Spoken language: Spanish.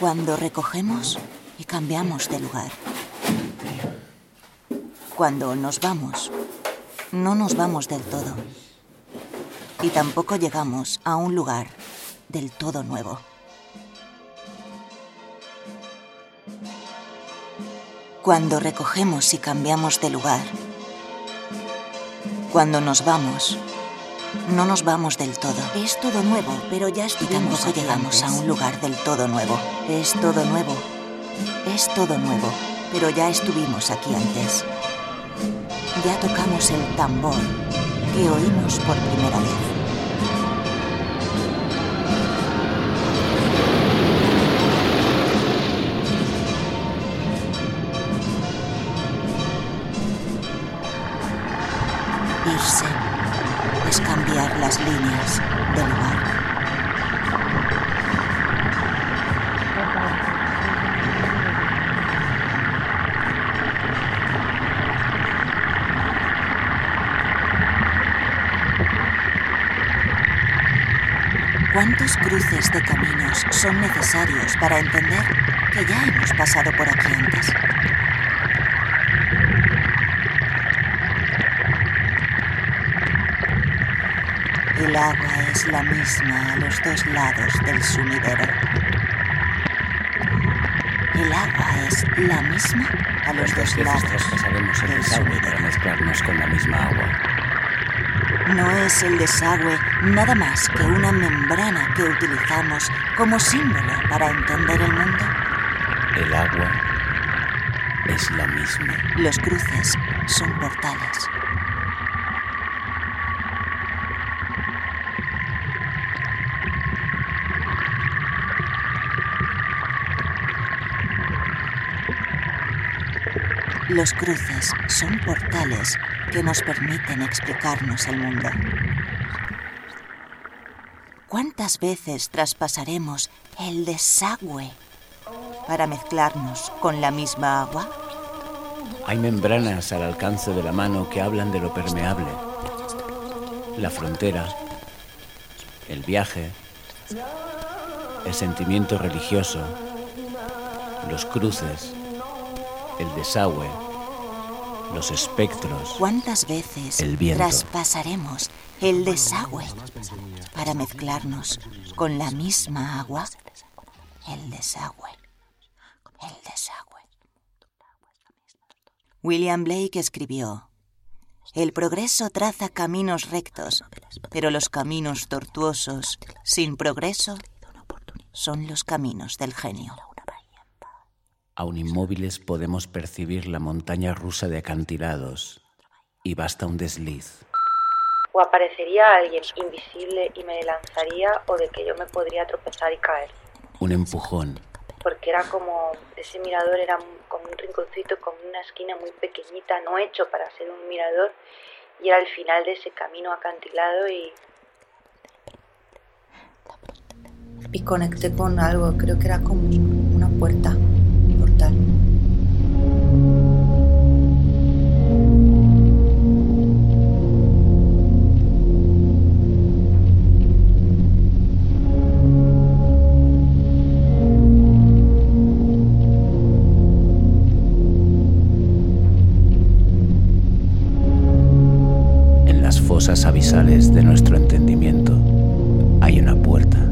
Cuando recogemos y cambiamos de lugar. Cuando nos vamos, no nos vamos del todo. Y tampoco llegamos a un lugar del todo nuevo. Cuando recogemos y cambiamos de lugar. Cuando nos vamos, no nos vamos del todo. Es todo nuevo, pero ya estuvimos y tampoco llegamos a un lugar del todo nuevo. Es todo nuevo. Es todo nuevo, pero ya estuvimos aquí antes. Ya tocamos el tambor que oímos por primera vez. Es cambiar las líneas del lugar. ¿Cuántos cruces de caminos son necesarios para entender que ya hemos pasado por aquí antes? El agua es la misma a los dos lados del sumidero. El agua es la misma a los dos lados pasaremos el del desagüe para sumidero. mezclarnos con la misma agua. No es el desagüe nada más que una membrana que utilizamos como símbolo para entender el mundo. El agua es la misma. Los cruces son portales. Los cruces son portales que nos permiten explicarnos el mundo. ¿Cuántas veces traspasaremos el desagüe para mezclarnos con la misma agua? Hay membranas al alcance de la mano que hablan de lo permeable. La frontera, el viaje, el sentimiento religioso, los cruces, el desagüe, los espectros. ¿Cuántas veces El viento. traspasaremos el desagüe para mezclarnos con la misma agua? El desagüe. El desagüe. William Blake escribió, El progreso traza caminos rectos, pero los caminos tortuosos, sin progreso, son los caminos del genio. Aún inmóviles podemos percibir la montaña rusa de acantilados y basta un desliz. O aparecería alguien invisible y me lanzaría o de que yo me podría tropezar y caer. Un empujón, Porque era como, ese mirador era como un rinconcito, como una esquina muy pequeñita, no hecho para ser un mirador. Y era el final de ese camino acantilado y... Y conecté con algo, creo que era como una puerta, en las fosas abisales de nuestro entendimiento, hay una puerta.